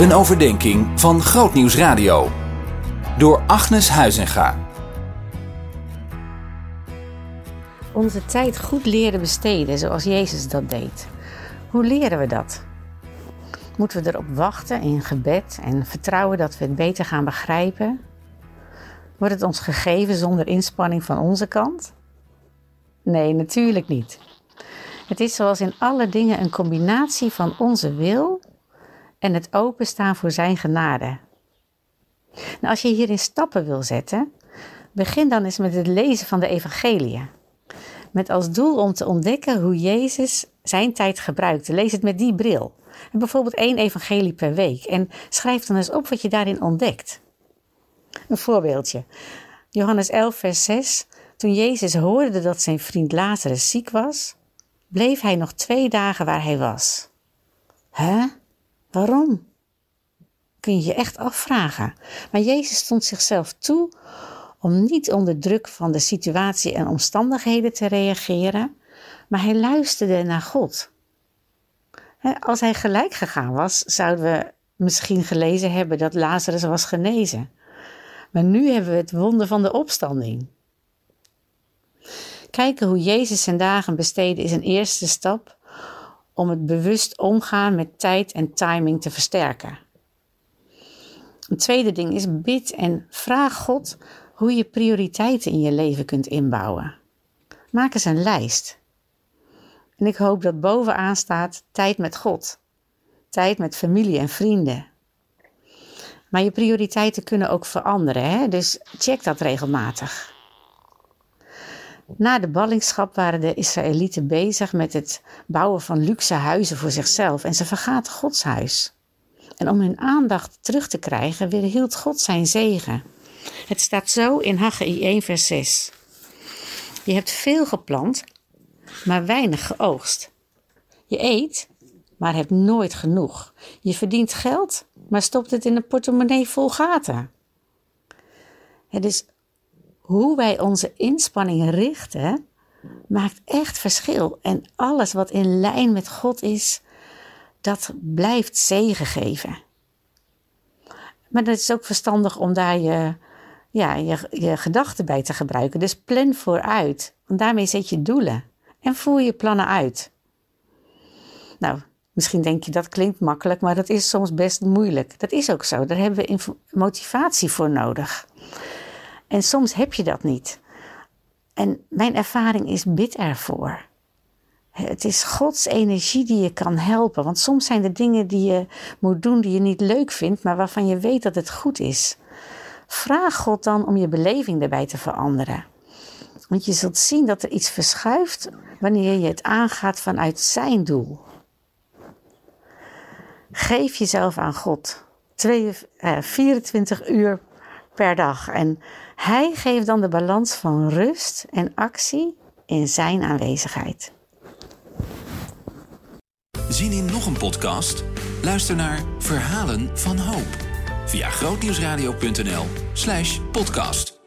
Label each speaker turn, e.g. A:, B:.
A: Een overdenking van Grootnieuws Radio. Door Agnes Huizinga.
B: Onze tijd goed leren besteden zoals Jezus dat deed. Hoe leren we dat? Moeten we erop wachten in gebed en vertrouwen dat we het beter gaan begrijpen? Wordt het ons gegeven zonder inspanning van onze kant? Nee, natuurlijk niet. Het is zoals in alle dingen een combinatie van onze wil en het openstaan voor Zijn genade. Nou, als je hierin stappen wil zetten, begin dan eens met het lezen van de Evangelie. Met als doel om te ontdekken hoe Jezus zijn tijd gebruikte. Lees het met die bril. En bijvoorbeeld één evangelie per week. En schrijf dan eens op wat je daarin ontdekt. Een voorbeeldje. Johannes 11, vers 6. Toen Jezus hoorde dat zijn vriend Lazarus ziek was, bleef hij nog twee dagen waar hij was. Hè? Waarom? Kun je je echt afvragen. Maar Jezus stond zichzelf toe om niet onder druk van de situatie en omstandigheden te reageren, maar hij luisterde naar God. Als hij gelijk gegaan was, zouden we misschien gelezen hebben dat Lazarus was genezen. Maar nu hebben we het wonder van de opstanding. Kijken hoe Jezus zijn dagen besteedde is een eerste stap om het bewust omgaan met tijd en timing te versterken. Een tweede ding is bid en vraag God hoe je prioriteiten in je leven kunt inbouwen. Maak eens een lijst. En ik hoop dat bovenaan staat tijd met God, tijd met familie en vrienden. Maar je prioriteiten kunnen ook veranderen, hè? dus check dat regelmatig. Na de ballingschap waren de Israëlieten bezig met het bouwen van luxe huizen voor zichzelf en ze vergaten Gods huis. En om hun aandacht terug te krijgen, weerhield God zijn zegen. Het staat zo in Haggai 1 vers 6. Je hebt veel geplant, maar weinig geoogst. Je eet, maar hebt nooit genoeg. Je verdient geld, maar stopt het in een portemonnee vol gaten. Het is hoe wij onze inspanningen richten, maakt echt verschil. En alles wat in lijn met God is, dat blijft zegen geven. Maar het is ook verstandig om daar je, ja, je, je gedachten bij te gebruiken. Dus plan vooruit, want daarmee zet je doelen en voer je plannen uit. Nou, misschien denk je dat klinkt makkelijk, maar dat is soms best moeilijk. Dat is ook zo. Daar hebben we motivatie voor nodig. En soms heb je dat niet. En mijn ervaring is bid ervoor. Het is Gods energie die je kan helpen. Want soms zijn er dingen die je moet doen die je niet leuk vindt, maar waarvan je weet dat het goed is. Vraag God dan om je beleving daarbij te veranderen. Want je zult zien dat er iets verschuift wanneer je het aangaat vanuit zijn doel. Geef jezelf aan God. 24 eh, uur per dag. En hij geeft dan de balans van rust en actie in zijn aanwezigheid.
A: Zien in nog een podcast? Luister naar Verhalen van Hoop via grootnieuwsradio.nl/podcast.